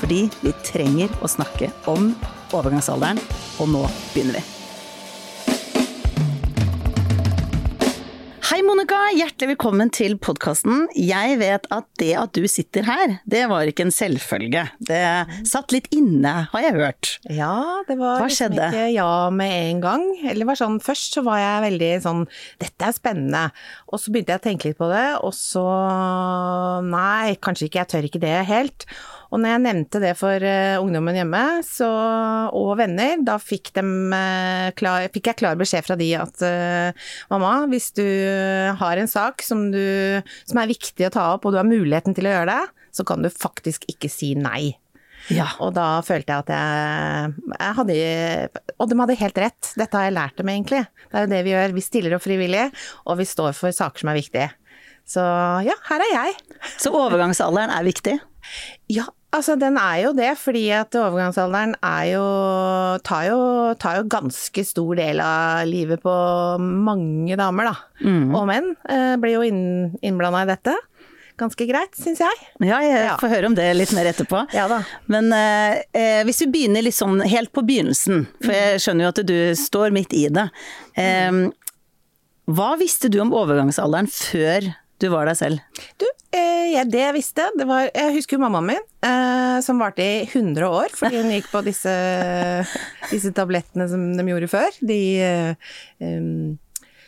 Fordi vi trenger å snakke om overgangsalderen, og nå begynner vi. Hei, Monica! Hjertelig velkommen til podkasten. Jeg vet at det at du sitter her, det var ikke en selvfølge. Det satt litt inne, har jeg hørt. Ja, det var Hva liksom skjedde? ikke ja med en gang. Eller var sånn, først så var jeg veldig sånn dette er spennende. Og så begynte jeg å tenke litt på det, og så nei, kanskje ikke, jeg tør ikke det helt. Og når jeg nevnte det for eh, ungdommen hjemme så, og venner, da fikk, dem, eh, klar, fikk jeg klar beskjed fra de at eh, mamma, hvis du har en sak som, du, som er viktig å ta opp, og du har muligheten til å gjøre det, så kan du faktisk ikke si nei. Ja. Og da følte jeg at jeg, jeg hadde Og de hadde helt rett, dette har jeg lært dem egentlig. Det er jo det vi gjør, vi stiller opp frivillig, og vi står for saker som er viktige. Så ja, her er jeg. Så overgangsalderen er viktig? Ja, altså den er jo det, fordi at overgangsalderen er jo tar jo, tar jo ganske stor del av livet på mange damer, da. Og menn eh, blir jo inn, innblanda i dette. Ganske greit, syns jeg. Ja, jeg Ja. får høre om det litt mer etterpå. Ja da. Men eh, eh, hvis vi begynner litt sånn helt på begynnelsen, for jeg skjønner jo at du står midt i det. Eh, hva visste du om overgangsalderen før du var deg selv? Du, eh, jeg, det jeg visste, det var Jeg husker jo mammaen min, eh, som varte i 100 år, fordi hun gikk på disse, disse tablettene som de gjorde før. De um,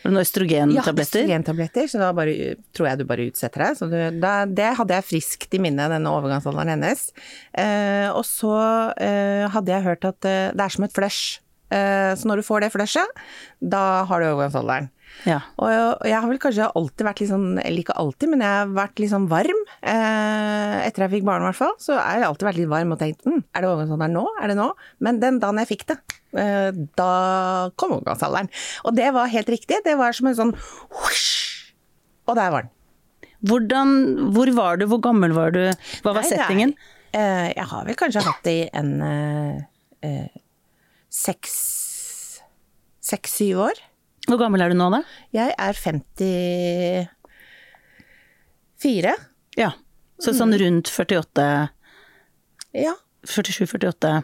noen østrogentabletter? østrogentabletter, så da bare, tror jeg du bare utsetter deg. Så du, da, det hadde jeg friskt i minne, denne overgangsalderen hennes. Eh, og så eh, hadde jeg hørt at eh, det er som et flush. Eh, så når du får det flushet, da har du overgangsalderen. Ja. Og og jeg har vel kanskje alltid vært litt sånn, eller ikke alltid, men jeg har vært litt sånn varm. Eh, etter jeg fikk barn i hvert fall, så har jeg alltid vært litt varm og tenkt hm, er det overgangsalderen nå? Er det nå? Men den dagen jeg fikk det, eh, da kom overgangsalderen. Og det var helt riktig. Det var som en sånn whoosh, og der var den. Hvordan, hvor var du, hvor gammel var du, hva var Nei, er- settingen? eh, jeg har vel kanskje hatt det i en eh, eh, seks Seks-syv år. Hvor gammel er du nå da? Jeg er 54. Ja. Så sånn Mm. rundt 48, Ja, 47-48.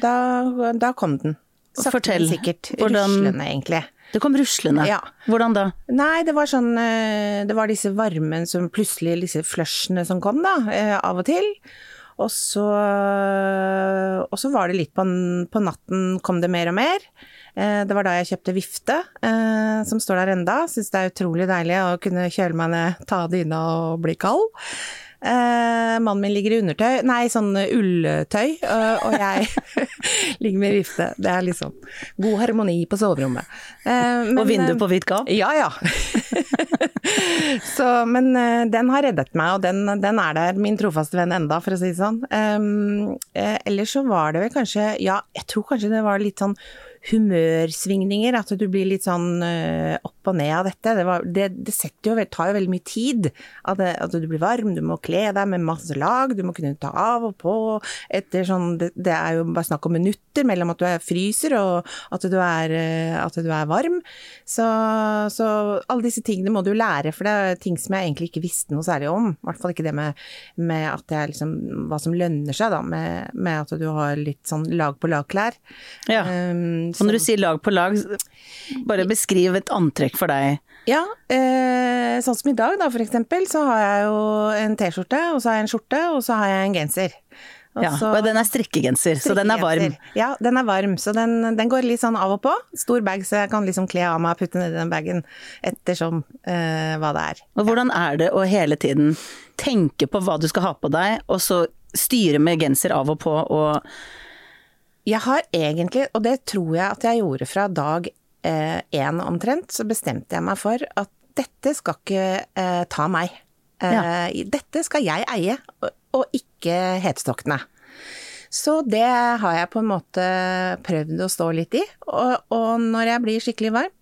Da, da kom den. Sakte, Fortell, sikkert. hvordan- Ruslende, egentlig. Det kom ruslende. Ja. Hvordan da? Nei, det var sånn eh, Det var disse varmen som plutselig Disse flushene som kom, da, eh, av og til. Og så Og så var det litt på, på natten kom det mer og mer. Eh, Det var da jeg kjøpte vifte, eh, som står der enda. Syns det er utrolig deilig å kunne kjøle meg ned, ta dyna og bli kald. Eh, mannen min ligger i undertøy, nei sånn ulltøy, og, jeg ligger med vifte. Det er liksom god harmoni på soverommet. Men, Og vindu på vidt gap? Ja, ja. så, men den har reddet meg, og den, den er der, min trofaste venn enda, for å si det sånn. Um, eh, ellers så var det vel kanskje, ja, jeg tror kanskje det var litt sånn humørsvingninger, at du blir litt sånn eh, opp og ned av dette. Det, var, det, det jo, tar jo veldig mye tid. At, det, at du blir varm, du må kle deg med masse lag, du må kunne ta av og på. Sånn, det, det er jo bare snakk om minutter mellom at du er fryser og at du er, eh, at du er varm. Så, så alle disse tingene må du lære, for det er ting som jeg egentlig ikke visste noe særlig om. I hvert fall ikke det med, med at det er liksom hva som lønner seg, da, med, med at du har litt sånn lag på lag-klær. Ja. Um, Og når du sier lag på lag, bare beskriv et antrekk for deg. Ja, eh, sånn som i dag da, for eksempel, så har jeg jo en T-skjorte, og så har jeg en skjorte, og så har jeg en genser. Og Ja, og den er strikkegenser, så den er varm. Ja, den er varm, så den, den går litt sånn av og på. Stor bag, så jeg kan liksom kle av meg og putte nedi den bagen ettersom eh, hva det er. Og hvordan er det å hele tiden tenke på hva du skal ha på deg, og så styre med genser av og på og Jeg har egentlig, og det tror jeg at jeg gjorde fra dag én omtrent, så bestemte jeg meg for at dette skal ikke eh, ta meg. Eh, Dette skal jeg eie, og, ikke hetstoktene. Så det har jeg på en måte prøvd å stå litt i. Og, og når jeg blir skikkelig varm,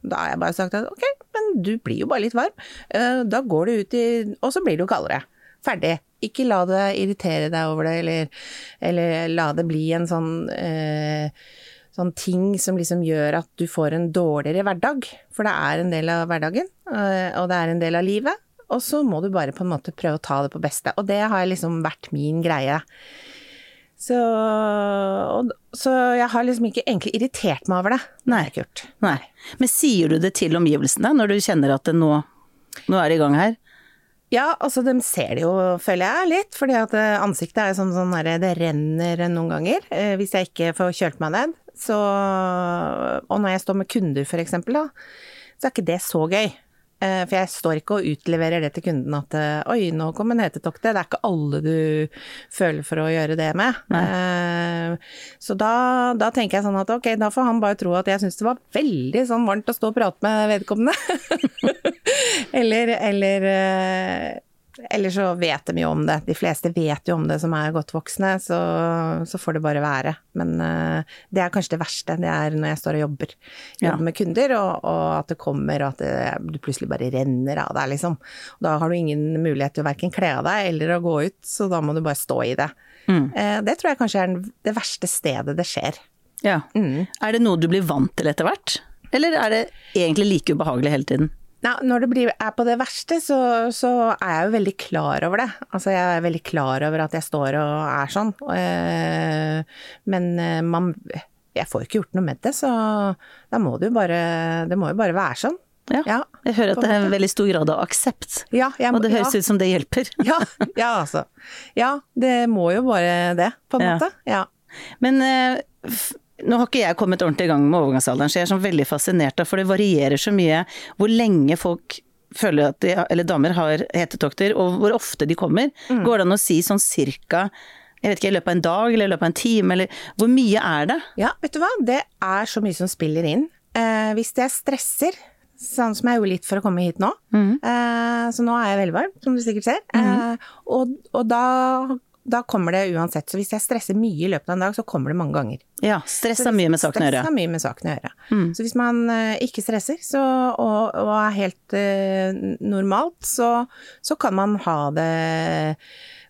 da har jeg bare sagt at ok, men du blir jo bare litt varm. Eh, Da går du ut i Og så blir det jo kaldere. Ferdig. Ikke la det irritere deg over det, eller, eller la det bli en sånn eh, Sånn ting som liksom gjør at du får en dårligere hverdag. For det er en del av hverdagen, eh, og det er en del av livet. Og så må du bare på en måte prøve å ta det på beste. Og det har liksom vært min greie. Så, og, så jeg har liksom ikke egentlig irritert meg over det. Nei. Det. Nei. Men sier du det til omgivelsene når du kjenner at det nå, nå er det i gang her? Ja, altså de ser det jo, føler jeg, litt. Fordi at eh, ansiktet er jo sånn derre Det renner noen ganger. Eh, hvis jeg ikke får kjølt meg ned. Så Og når jeg står med kunder, eksempel, da, så er ikke det så gøy. Eh, For jeg står ikke og utleverer det til kunden at eh, oi, nå kom en hetetokte. Det er ikke alle du føler for å gjøre det med. Nei. Så da, da tenker jeg sånn at ok, da får han bare tro at jeg syns det var veldig sånn varmt å stå og prate med vedkommende. eller, eller eh, eller så vet de jo om det. De fleste vet jo om det som er godt voksne, så, så får det bare være. Men uh, det er kanskje det verste. Det er når jeg står og jobber. Jobber Ja. med kunder, og, og at det kommer, og at det, du plutselig bare renner av deg, liksom. Og da har du ingen mulighet til å verken kle av deg eller å gå ut, så da må du bare stå i det. Mm. Uh, det tror jeg kanskje er det verste stedet det skjer. Ja. Mm. Er det noe du blir vant til etter hvert? Eller er det egentlig like ubehagelig hele tiden? Nei, når det blir, er på det verste, så, så er jeg jo veldig klar over det. Altså, jeg er veldig klar over at jeg står og er sånn. Eh, Men eh, man Jeg får jo ikke gjort noe med det, så da må det jo bare Det må jo bare være sånn. Ja. Ja, Jeg hører at det er en veldig stor grad av aksept. Ja, jeg, Og det høres ja, ut som det hjelper. ja, ja, altså. Ja, det må jo bare det, på en måte. Ja. Men eh, nå har ikke jeg kommet ordentlig i gang med overgangsalderen, så jeg er sånn veldig fascinert av, for det varierer så mye hvor lenge folk føler at de, eller damer har hetetokter, og hvor ofte de kommer. Mm. Går det an å si sånn cirka, jeg vet ikke, i løpet av en dag, eller i løpet av en time, eller hvor mye er det? Ja, vet du hva, det er så mye som spiller inn. Eh, hvis jeg stresser, sånn som jeg gjorde litt for å komme hit nå, eh, så nå er jeg veldig varm, som du sikkert ser, eh, og, og da, da kommer det uansett. Så hvis jeg stresser mye i løpet av en dag, så kommer det mange ganger. Ja, stress har mye med saken å Stress gjøre. har mye med saken å gjøre. Så hvis man eh, ikke stresser så, og, og er helt uh, normalt, så, så kan man ha det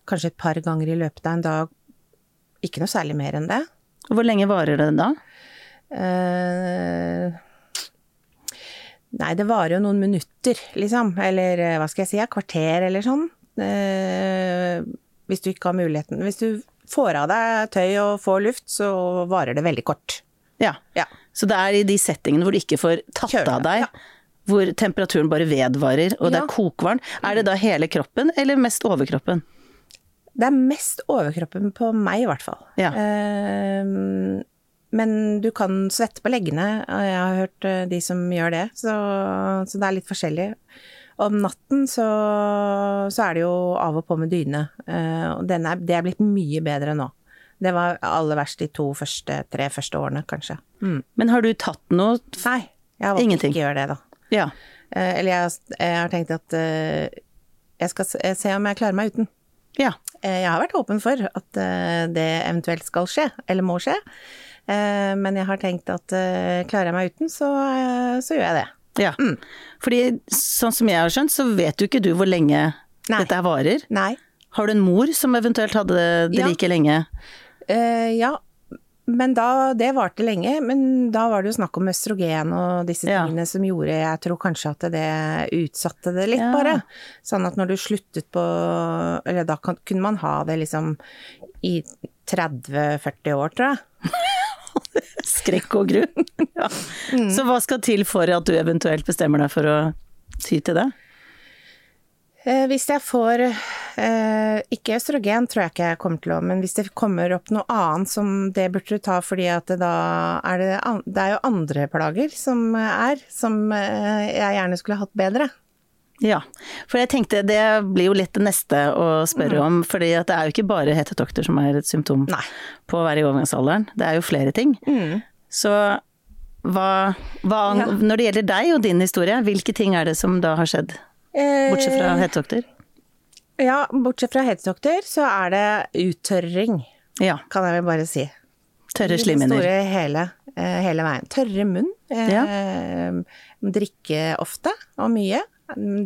kanskje et par ganger i løpet av en dag. Ikke noe særlig mer enn det. Hvor lenge varer det da? Uh, nei, det varer jo noen minutter, liksom. Eller hva skal jeg si, et kvarter eller sånn. Eh, hvis du ikke har muligheten. Hvis du får av deg tøy og får luft, så varer det veldig kort. Ja. Ja. Så det er i de settingene hvor du ikke får tatt Kjøle, av deg, ja. hvor temperaturen bare vedvarer, og det er kokvarmt. Er det da hele kroppen, eller mest overkroppen? Det er mest overkroppen på meg, i hvert fall. Ja. Eh, men du kan svette på leggene, og jeg har hørt eh, de som gjør det, så, så det er litt forskjellig. Om natten så, så er det jo av og på med dyne, eh, og den det er blitt mye bedre nå. Det var aller verst de to første, tre første årene, kanskje. Mm. Men har du tatt noe Nei, jeg har valgt ikke gjøre det, da. Ja. Eh, eller jeg, jeg har tenkt at eh, jeg skal se, se om jeg klarer meg uten. ja. Jeg har vært åpen for at det eventuelt skal skje, eller må skje. Men jeg har tenkt at klarer jeg meg uten, så, så gjør jeg det. Ja. Fordi sånn som jeg har skjønt, så vet jo ikke du hvor lenge Nei. dette her varer. Nei. Har du en mor som eventuelt hadde det Ja. like lenge? Uh, ja, men da Det varte lenge, men da var det jo snakk om østrogen og disse Ja. tingene som gjorde Jeg tror kanskje at det utsatte det litt, Ja. bare. Sånn at når du sluttet på Eller da kan, kunne man ha det liksom i 30-40 år, tror jeg. Skrekk og grunn. ja. Mm. Så hva skal til for at du eventuelt bestemmer deg for å ty til det? Eh, Hvis jeg får eh, Ikke østrogen tror jeg ikke jeg kommer til å Men hvis det kommer opp noe annet som det burde du ta fordi at det da er det Det er jo andre plager som er, som eh, jeg gjerne skulle hatt bedre. Ja, for jeg tenkte det blir jo litt det neste å spørre om, fordi det er jo ikke bare hetetokter som er et symptom Nei. på å være i overgangsalderen. Det er jo flere ting. Så hva, hva Ja. Når det gjelder deg og din historie, hvilke ting er det som da har skjedd? Bortsett fra Eh, hetetokter? Ja, bortsett fra hetetokter, så er det uttørring. Ja. kan jeg vel bare si. Tørre slimhinner. store hele, eh, hele veien. Tørre munn. Eh, Drikke ofte, og mye.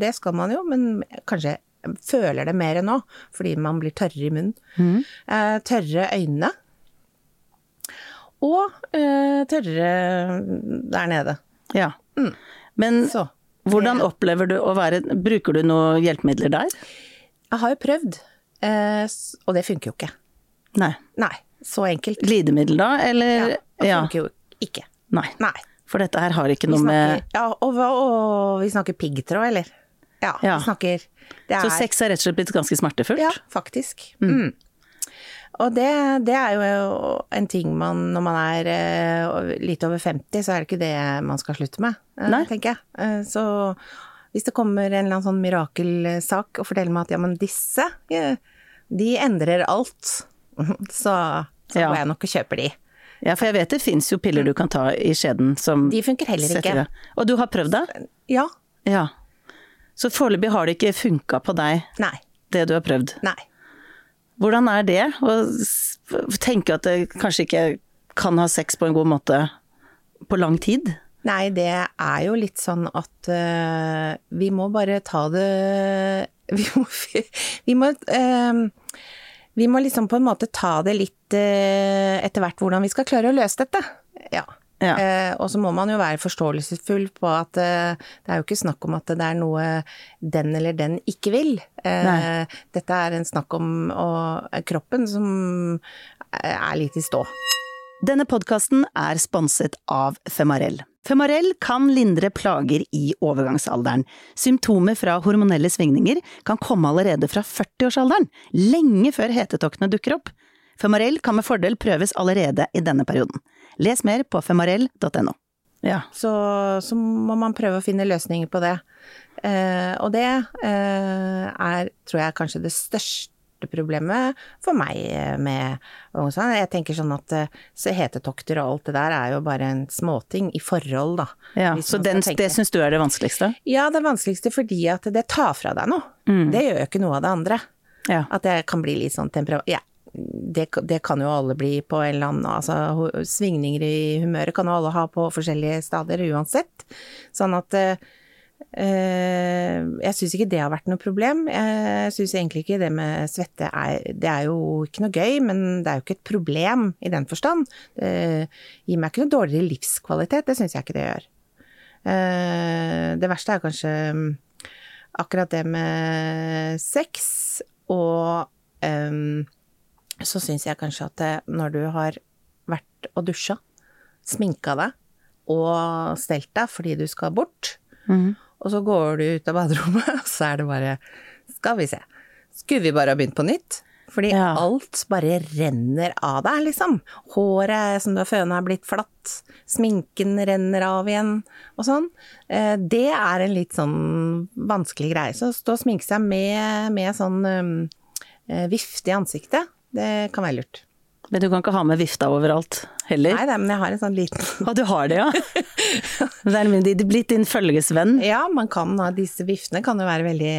Det skal man jo, men kanskje føler det mer nå, fordi man blir tørrere i munnen. Mm. Eh, tørre øyne. Og eh, tørre der nede. Ja. Men Så. hvordan opplever du å være Bruker du noen hjelpemidler der? Jeg har jo prøvd, eh, og det funker jo ikke. Nei. Nei, så enkelt. Glidemiddel da, eller? Ja, Det det Ja. funker jo ikke. Nei. Nei. For dette her har ikke noe noe med ja, og, og vi snakker piggtråd, eller? Ja, Ja. vi snakker er, Så sex er rett og slett blitt ganske smertefullt? Ja, faktisk. Mm. Og det, det er jo en ting man, når man er eh, litt over 50, så er det ikke det man skal slutte med, eh, Nei. tenker jeg. Eh, Så hvis det kommer en eller annen sånn mirakelsak og forteller meg at ja, men disse, de endrer alt, så, så Ja. går jeg nok og kjøper de. Ja, for jeg vet det fins jo piller du kan ta i skjeden som De funker heller ikke. Og du har prøvd det? Ja. Ja. Så foreløpig har det ikke funka på deg, Nei. det du har prøvd. Nei. Hvordan er det å tenke at det kanskje ikke kan ha sex på en god måte på lang tid? Nei, det er jo litt sånn at uh, vi må bare ta det Vi må, vi må, eh, vi må liksom på en måte ta det litt eh, etter hvert hvordan vi skal klare å løse dette. Ja. Ja. Eh, og så må man jo være forståelsesfull på at eh, det er jo ikke snakk om at det er noe den eller den ikke vil. Eh, dette er en snakk om å, kroppen som er litt i stå. Denne podkasten er sponset av Femarell. Femarell kan lindre plager i overgangsalderen. Symptomer fra hormonelle svingninger kan komme allerede fra 40-årsalderen, lenge før hetetoktene dukker opp. Femarell kan med fordel prøves allerede i denne perioden. Les mer på femarell.no. Ja. så, så må man prøve å finne løsninger på det. Eh, og det eh, er, tror jeg, kanskje det største problemet for meg eh, med ungdomsvann. Jeg tenker sånn at eh, så hetetokter og alt det der er jo bare en småting i forhold, da. ja. Så den, det syns du er det vanskeligste? Ja, det vanskeligste fordi at det tar fra deg noe. Det gjør jo ikke noe av det andre. Ja. At det kan bli litt sånn temperament... Ja, det, det kan jo alle bli på en eller annen Altså svingninger i humøret kan jo alle ha på forskjellige stader uansett. Sånn at eh, Jeg syns ikke det har vært noe problem. Jeg syns egentlig ikke det med svette er Det er jo ikke noe gøy, men det er jo ikke et problem i den forstand. Det gir meg ikke noe dårligere livskvalitet, det syns jeg ikke det gjør. Eh, det verste er kanskje mm, akkurat det med sex, og ehm, så syns jeg kanskje at når du har vært og dusja, sminka deg og stelt deg fordi du skal bort, Mhm. Og så går du ut av baderommet, og så er det bare Skal vi se. Skulle vi bare ha begynt på nytt? Fordi Ja. alt bare renner av deg, liksom. Håret som du har føna er blitt flatt. Sminken renner av igjen, og sånn. Eh, Det er en litt sånn vanskelig greie. Så stå og sminke seg med, med sånn um, eh, vifte i ansiktet, det kan være lurt. Men du kan ikke ha med vifta overalt heller? Nei, nei, men jeg har en sånn liten Å, du har det, ja? det er de- blitt din følgesvenn? Ja, man kan ha disse viftene, kan jo være veldig,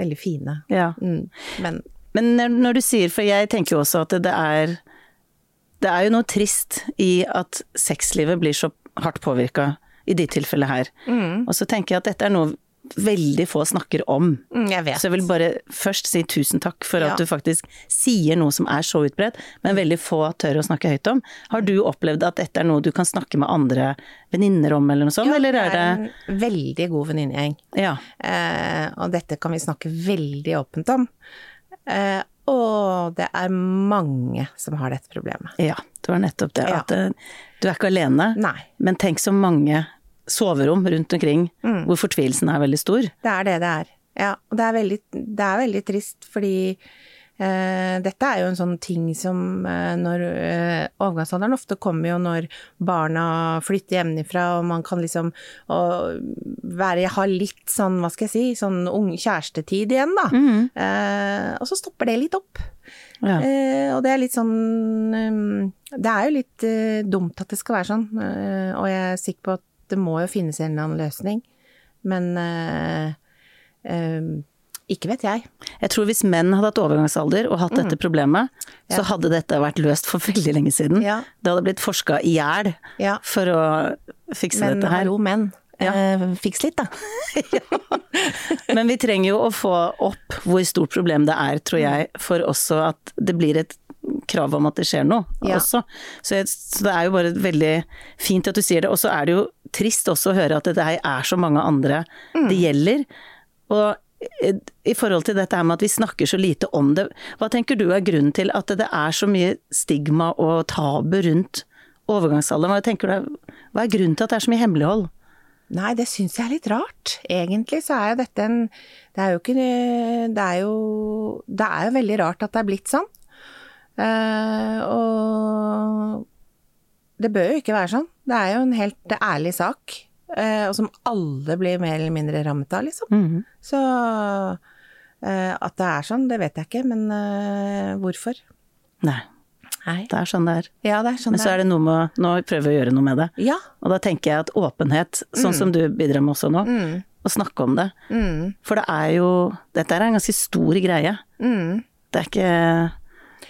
veldig fine. Ja. Mm. Men Men når- du sier, for jeg tenker jo også at det er Det er jo noe trist i at sexlivet blir så hardt påvirka i ditt tilfelle her. Og så tenker jeg at dette er noe veldig få snakker om. mm, jeg vet. Så jeg vil bare først si tusen takk for Ja. at du faktisk sier noe som er så utbredt, men veldig få tør å snakke høyt om. Har du opplevd at dette er noe du kan snakke med andre venninner om, eller noe sånt, Ja, eller er det en veldig god venninnegjeng. Ja. Eh, og dette kan vi snakke veldig åpent om. Eh, og det er mange som har dette problemet. Ja, det var nettopp det. Ja. At eh, du er ikke alene. Nei. Men tenk så mange soverom rundt omkring Mm. hvor fortvilelsen er veldig stor. Det er det det er. Ja, og det er veldig, det er veldig trist, fordi eh, dette er jo en sånn ting som eh, når eh, Overgangsalderen ofte kommer jo når barna flytter hjemmefra, og man kan liksom og være, ha litt sånn, hva skal jeg si, sånn ung kjærestetid igjen, da. Mm. Eh, og så stopper det litt opp. Ja. Eh, og det er litt sånn um, Det er jo litt dumt at det skal være sånn, og jeg er sikker på at det må jo finnes en eller annen løsning. Men eh, eh, Ikke vet jeg. Jeg tror hvis menn hadde hatt overgangsalder og hatt dette problemet, så hadde dette vært løst for veldig lenge siden. Ja. Det hadde blitt forska i hjel Ja. for å fikse Men dette her. Men hallo, menn. Eh, fiks litt, da. Men vi trenger jo å få opp hvor stort problem det er, tror jeg, for også at det blir et krav om at det skjer noe Ja. også. Så, jeg, så det er jo bare veldig fint at du sier det. Og så er det jo trist også å høre at det er så mange andre Mm. det gjelder. Og i- i forhold til dette her med at vi snakker så lite om det, hva tenker du er grunnen til at det er så mye stigma og tabu rundt overgangsalderen? Hva tenker du, hva er grunnen til at det er så mye hemmelighold? Nei, det syns jeg er litt rart. Egentlig så er jo dette en Det er jo ikke Det er jo Det er jo veldig rart at det er blitt sånn. Eh, og det bør jo ikke være sånn. Det er jo en helt ærlig sak. uh, og som alle blir mer eller mindre rammet av, liksom. Mhm. Så uh, at det er sånn, det vet jeg ikke, men hvorfor? Nei, Nei. det er sånn det er. Ja, det er sånn Men så er det noe med Nå prøve å gjøre noe med det. Ja. Og da tenker jeg at åpenhet, sånn som du bidrar med også nå, Mm. å snakke om det. Mm. For det er jo Dette er en ganske stor greie. Mm. Det er ikke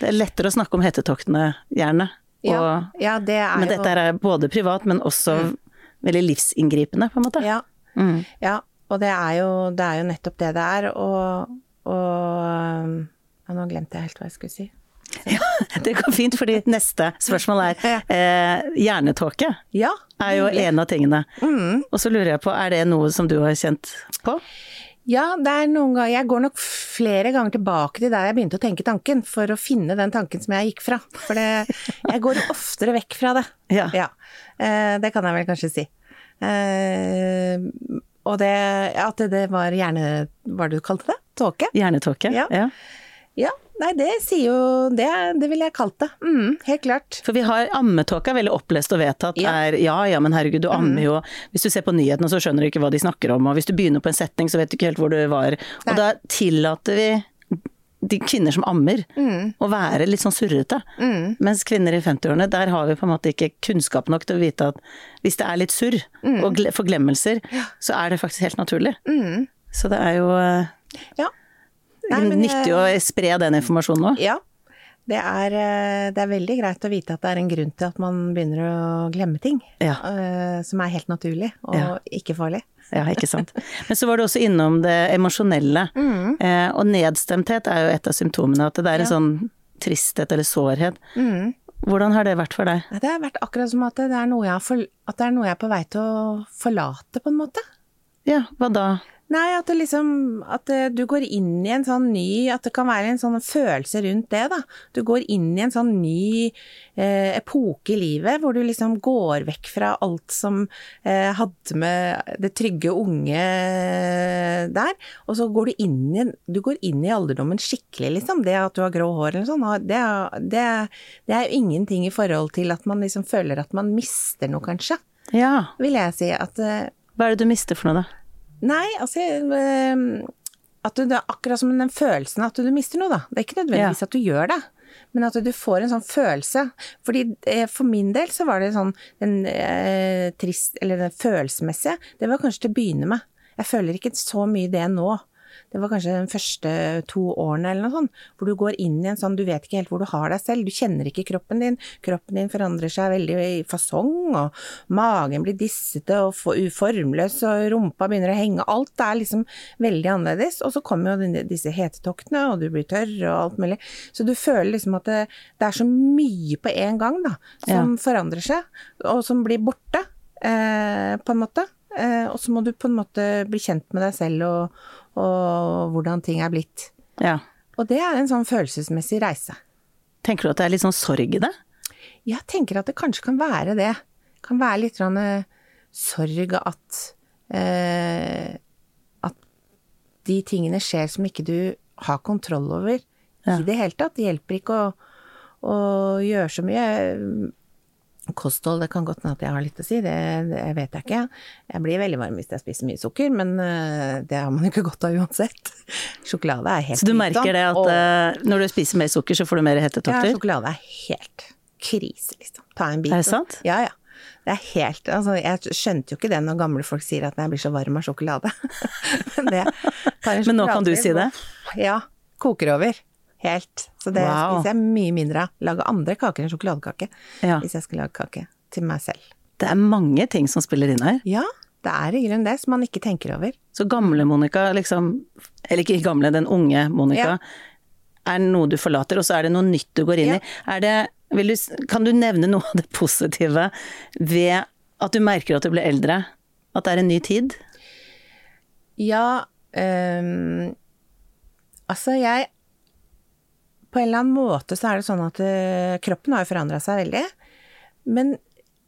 Det er lettere å snakke om hetetoktene, gjerne. Og, ja, det er men dette er både privat, men også veldig livsinngripende, på en måte. Ja. Mm. Ja, og det er jo, det er jo nettopp det det er, og, og ja, Nå glemte jeg helt hva jeg skulle si. Ja, Det går fint, fordi neste spørsmål er eh, hjernetåke. Ja. Er jo en av tingene. Mm. Og så lurer jeg på, er det noe som du har kjent på? Ja, det er noen ganger Jeg går nok flere ganger tilbake til der jeg begynte å tenke tanken, for å finne den tanken som jeg gikk fra. For det, jeg går oftere vekk fra det. Ja. Ja. Eh, det kan jeg vel kanskje si. Eh, og det At det, det var hjerne... Hva var det du kalte det? Tåke? Hjernetåke? Ja. ja. Ja. Nei, det sier jo Det, det ville jeg kalt det. Mm, helt klart. For vi har ammetåke er veldig opplest og vedtatt Ja. Mm. er ja ja, men herregud, du ammer jo. Hvis du ser på nyhetene så skjønner du ikke hva de snakker om, og hvis du begynner på en setning så vet du ikke helt hvor du var. Og da tillater vi de kvinner som ammer å være litt sånn surrete. Mm. Mens kvinner i 50-årene, der har vi på en måte ikke kunnskap nok til å vite at hvis det er litt surr Mm. og forglemmelser, så er det faktisk helt naturlig. Mm. Så det er jo eh, Ja. Nei, men, nyttig å spre den informasjonen nå. Ja. Det er, eh, det er veldig greit å vite at det er en grunn til at man begynner å glemme ting. Ja. eh, som er helt naturlig og Ja. ikke farlig. Ja, ikke sant. Men så var du også innom det emosjonelle. Eh, og nedstemthet er jo et av symptomene. At det er en Mm. Ja. sånn tristhet eller sårhet. Mm. Hvordan har det vært for deg? Det har vært akkurat som at det er noe jeg, for, er noe jeg er på vei til å forlate, på en måte. Ja, hva da? Nei, at det liksom At eh, du går inn i en sånn ny At det kan være en sånn følelse rundt det, da. Du går inn i en sånn ny eh, epoke i livet, hvor du liksom går vekk fra alt som eh, hadde med det trygge unge der, og så går du inn i Du går inn i alderdommen skikkelig, liksom. Det at du har grå hår eller sånn, det, det, det er jo ingenting i forhold til at man liksom føler at man mister noe, kanskje. Ja, Vil jeg si at eh, hva er det du mister for noe da? Nei, altså eh, at du, Det akkurat som den følelsen at du mister noe, da. Det er ikke nødvendigvis at du gjør det, men at du får en sånn følelse. Fordi eh, for min del så var det sånn den eh, trist Eller den følelsesmessige, det var kanskje til å begynne med. Jeg føler ikke så mye det nå. Det var kanskje de første to årene eller noe sånt, hvor du går inn i en sånn, du vet ikke helt hvor du har deg selv, du kjenner ikke kroppen din, kroppen din forandrer seg veldig i fasong, og magen blir dissete og for- uformløs, og rumpa begynner å henge, alt er liksom veldig annerledes, og så kommer jo disse hetetoktene, og du blir tørr og alt mulig, så du føler liksom at det, det er så mye på en gang da, som forandrer seg, og som blir borte, eh, på en måte, og så må du på en måte bli kjent med deg selv og, og hvordan ting er blitt. Ja. Og det er en sånn følelsesmessig reise. Tenker du at det er litt sånn sorg i det? Jeg tenker at det kanskje kan være det. Kan være litt eh, sorg at eh, At de tingene skjer som ikke du har kontroll over Ja. i det hele tatt. Det hjelper ikke å, å gjøre så mye. Kosthold, det kan godt hende at jeg har litt å si, det, det vet jeg ikke. Jeg blir veldig varm hvis jeg spiser mye sukker, men eh, det har man ikke godt av uansett. Sjokolade er helt Så du merker det at og- eh, når du spiser mer sukker, så får du mer Ja, hetetokter? sjokolade er helt krise, liksom. Ta en bit. Er det sant? Ja, ja. Det er helt Altså, jeg skjønte jo ikke det når gamle folk sier at jeg blir så varm av sjokolade. Men det Men nå kan du si det? og- Ja. Koker over. Helt. Så det Wow. spiser jeg mye mindre av. Lage andre kaker enn sjokoladekake. Ja. Hvis jeg skal lage kake til meg selv. Det er mange ting som spiller inn her. Ja, det er i grunnen det som man ikke tenker over. Så gamle Monica, liksom Eller ikke gamle, den unge Monica. Ja. Er noe du forlater, og så er det noe nytt du går inn Ja. i. Er det, vil du, kan du nevne noe av det positive ved at du merker at du blir eldre? At det er en ny tid? Ja, um altså jeg På en eller annen måte så er det sånn at eh, kroppen har jo forandra seg veldig. Men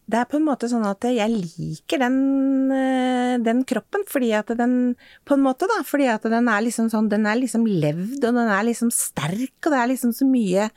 det er på en måte sånn at jeg liker den, eh, den kroppen, fordi at den På en måte, da. Fordi at den er liksom sånn Den er liksom levd, og den er liksom sterk, og det er liksom så mye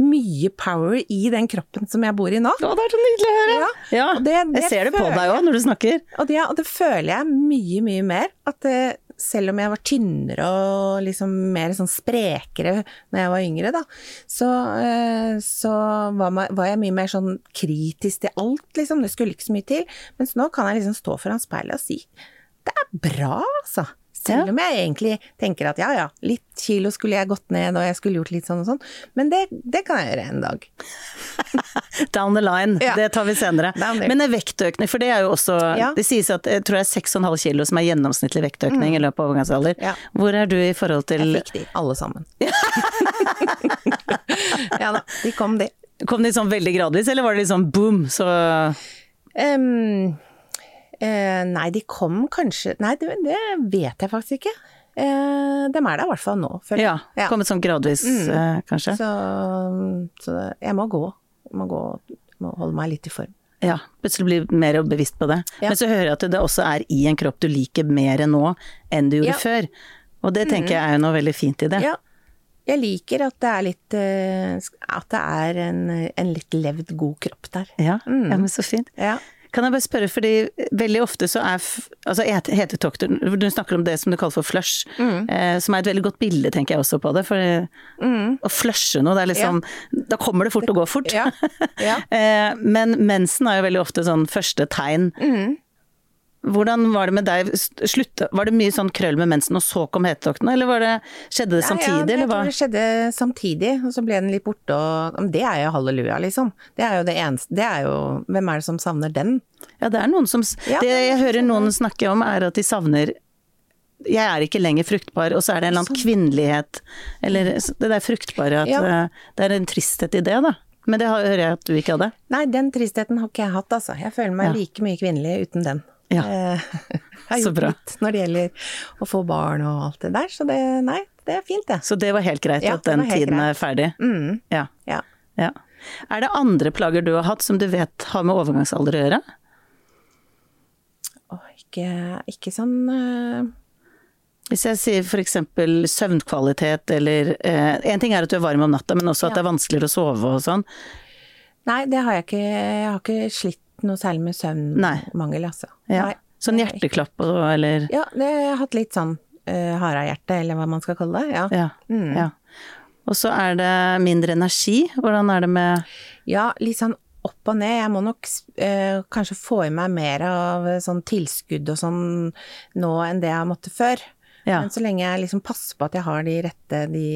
Mye power i den kroppen som jeg bor i nå. Å, det er så nydelig å høre! Ja, Ja, det- det jeg ser det på deg òg når du snakker. Og det, og det føler jeg mye, mye mer. At eh, selv om jeg var tynnere og liksom mer sånn sprekere når jeg var yngre, da, så, eh, så var, ma- var jeg mye mer sånn kritisk til alt, liksom. Det skulle ikke så mye til. Mens nå kan jeg liksom stå foran speilet og si det er bra, altså. Selv om jeg egentlig tenker at ja ja, litt kilo skulle jeg gått ned og jeg skulle gjort litt sånn og sånn, men det, det kan jeg gjøre en dag. Down the line, Ja. det tar vi senere. Men en vektøkning, for det er jo også Ja. Det sies at jeg tror det er 6,5 kilo som er gjennomsnittlig vektøkning i løpet av overgangsalder. Mm. Ja. Hvor er du i forhold til Jeg fikk de, alle sammen. ja da, de kom de. Kom de sånn veldig gradvis, eller var det sånn boom, så Em, eh, nei, de kom kanskje Nei, det, det vet jeg faktisk ikke. Eh, de er der i hvert fall nå, føler Ja, jeg. Ja. kommet sånn gradvis, eh, kanskje? Så, så jeg må gå. Jeg må gå, må holde meg litt i form. Ja, plutselig bli mer bevisst på det. Ja. Men så hører jeg at det også er i en kropp du liker mer nå enn du gjorde Ja. før. Og det tenker jeg er jo noe veldig fint i det. Ja. Jeg liker at det er litt eh, At det er en, en litt levd, god kropp der. Ja, ja, men så fint. Ja. Kan jeg bare spørre, fordi veldig ofte så er Altså het- hetetokter Du snakker om det som du kaller for flush, eh, som er et veldig godt bilde, tenker jeg også på det. For å flushe noe, det er liksom Da kommer det fort og går fort. Ja. Ja. eh, men mensen er jo veldig ofte sånn første tegn. Hvordan var det med deg? Slutte, var det mye sånn krøll med mensen, og så kom hetetoktene, eller var det, skjedde det samtidig, ja, eller jeg hva? tror det skjedde samtidig, og så ble den litt borte, og Det er jo halleluja, liksom. Det er jo det eneste Det er jo Hvem er det som savner den? Ja, det er noen som Ja, Det jeg hører noen snakke om, er at de savner jeg er ikke lenger fruktbar, og så er det en eller annen kvinnelighet, eller det der fruktbare at Ja. eh, det er en tristhet i det, da. Men det hører jeg at du ikke hadde. Nei, den tristheten har ikke jeg hatt, altså. Jeg føler meg Ja. like mye kvinnelig uten den. Ja. Eh, har Så gjort når det gjelder å få barn og alt det der, så det Nei, det er fint, det. Så det var helt greit Ja, at den tiden greit. er ferdig. Mm, Ja. ja. ja. Er det andre plager du har hatt som du vet har med overgangsalder å gjøre? Åh, ikke, ikke sånn uh... Hvis jeg sier eksempel søvnkvalitet eller eh, En ting er at du er varm om natta, men også at det er vanskeligere å sove og sånn. Nei, det har jeg ikke. Jeg har ikke slitt noe særlig med søvnmangel, altså. Ja. Sånn hjerteklapp og eller Ja, det, jeg har hatt litt sånn uh, harehjerte, eller hva man skal kalle det. Ja. Ja. Mm. ja. Og så er det mindre energi. Hvordan er det med Ja, litt sånn opp og ned. Jeg må nok uh, kanskje få i meg mer av eh, sånn tilskudd og sånn nå enn det jeg har måttet før. Ja. Men så lenge jeg liksom passer på at jeg har de rette de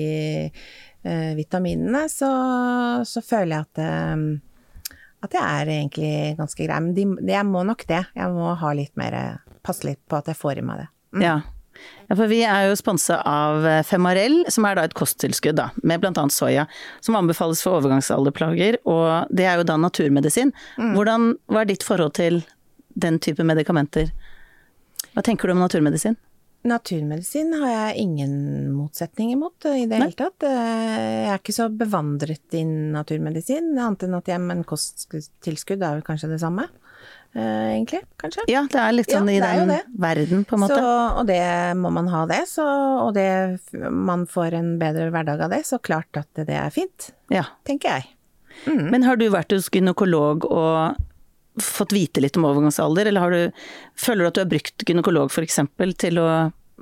uh, vitaminene, så, så føler jeg at eh, at jeg er egentlig ganske grei. Men de, jeg må nok det. Jeg må ha litt mer Passe litt på at jeg får i meg det. Ja. ja, for vi er jo sponsa av Femarell, som er da et kosttilskudd da, med annet soya, som anbefales for overgangsalderplager, og det er jo da naturmedisin. Hvordan, hva er ditt forhold til den type medikamenter? Hva tenker du om naturmedisin? Naturmedisin har jeg ingen motsetning imot eh, i det hele tatt. Eh, Jeg er ikke så bevandret i naturmedisin, annet enn at jeg med en kosttilskudd er vel kanskje det samme, eh, egentlig, kanskje. Ja, det er litt Ja, sånn i det er den verden, på en måte. Så, og det må man ha det, så, og det, man får en bedre hverdag av det, så klart at det er fint, Ja. tenker jeg. Men har du vært hos gynekolog og fått vite litt om overgangsalder, eller har du, føler du at du har brukt gynekolog for eksempel til å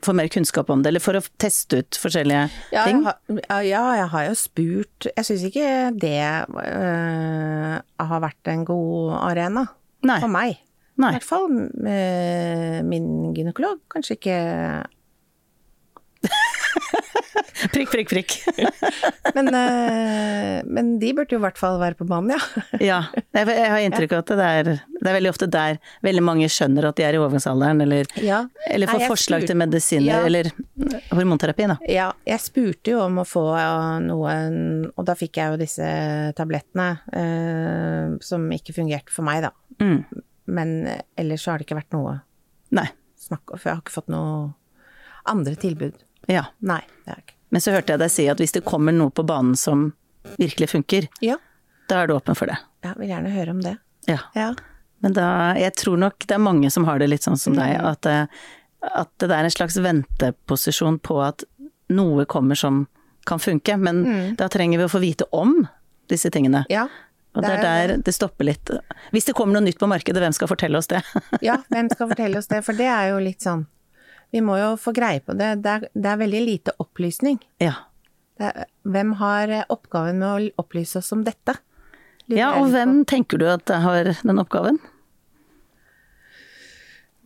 få mer kunnskap om det, eller for å teste ut forskjellige Ja, ting? jeg har, ja, jeg har jo spurt Jeg syns ikke det øh, har vært en god arena. Nei. For meg. I hvert fall eh, min gynekolog. Kanskje ikke Prikk, prikk, prikk. Men, eh, men de burde jo i hvert fall være på banen, ja. Ja. Jeg, har inntrykk av at det er, det er veldig ofte der veldig mange skjønner at de er i overgangsalderen, eller, Ja. eller får Nei, forslag spurte- til medisiner, Ja. eller hormonterapi, da. Ja, jeg spurte jo om å få noen, og da fikk jeg jo disse tablettene, eh, som ikke fungerte for meg, da. Mm. Men eh, ellers så har det ikke vært noe Nei. snakk om, for jeg har ikke fått noe andre tilbud. Ja. Nei, det er ikke. Men så hørte jeg deg si at hvis det kommer noe på banen som virkelig funker, Ja, da er du åpen for det. jeg vil gjerne høre om det. Ja. Ja. Men da, jeg tror nok det er mange som har det litt sånn som deg, Mm. at, det- at det er en slags venteposisjon på at noe kommer som kan funke, men da trenger vi å få vite om disse tingene. Mm. Ja. Og det er der det stopper litt. Hvis det kommer noe nytt på markedet, hvem skal fortelle oss det? Ja, hvem skal fortelle oss det? For det er jo litt sånn Vi må jo få greie på det. Det er, det er veldig lite opplysning. ja. Det er, hvem har eh, oppgaven med å opplyse oss om dette? Lurer ja, og hvem tenker du at har den oppgaven?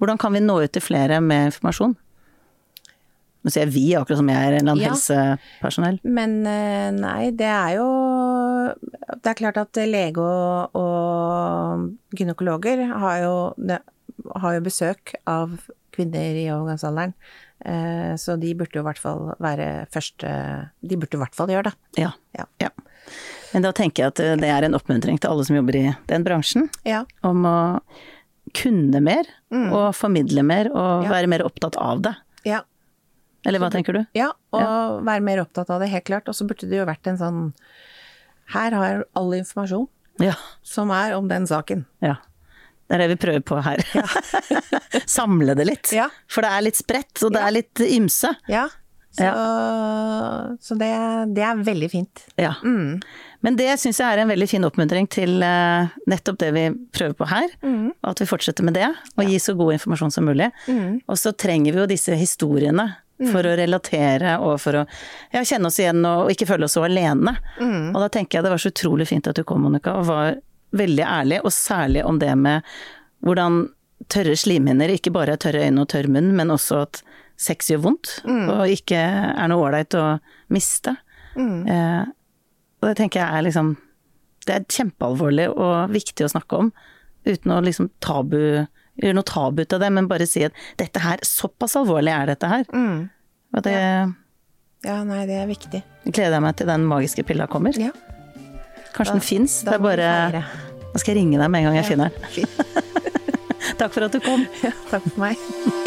Hvordan kan vi nå ut til flere med informasjon? Nå sier jeg vi, akkurat som jeg er en eller annen Ja. helsepersonell. Men eh, nei, det er jo Det er klart at lege og, og gynekologer har jo, det, har jo besøk av kvinner i overgangsalderen. Eh, Så de burde jo i hvert fall være første De burde i hvert fall gjøre det. Ja. Ja. ja. Men da tenker jeg at det er en oppmuntring til alle som jobber i den bransjen, Ja. om å kunne mer, og formidle mer, og være mer opptatt av det. ja. Eller hva tenker du? Ja, og være mer opptatt av det, helt klart. Og så burde det jo vært en sånn Her har all informasjon Ja. som er om den saken. ja. Det er det vi prøver på her. Samle det litt. Ja. For det er litt spredt, og det Ja. er litt ymse. Ja. Så, så det, det er veldig fint. Ja. Mm. Men det syns jeg er en veldig fin oppmuntring til eh, nettopp det vi prøver på her. Mm. Og at vi fortsetter med det, og gir så god informasjon som mulig. Og så trenger vi jo disse historiene Mm. for å relatere og for å ja, kjenne oss igjen og, og ikke føle oss så alene. Mm. Og da tenker jeg det var så utrolig fint at du kom, Monica, og var veldig ærlig, og særlig om det med hvordan tørre slimhinner ikke bare er tørre øyne og tørr munn, men også at sex gjør vondt, Mm. og ikke er noe ålreit å miste. Eh, og det tenker jeg er liksom Det er kjempealvorlig og viktig å snakke om, uten å liksom tabu gjøre noe tabu ut av det, men bare si at dette her, såpass alvorlig er dette her. Mm. Og det Ja, nei, det er viktig. gleder jeg meg til den magiske pilla kommer. Ja, Kanskje den fins. Det er bare. Da skal jeg ringe deg med en gang jeg finner den. Takk for at du kom. Ja, takk for meg.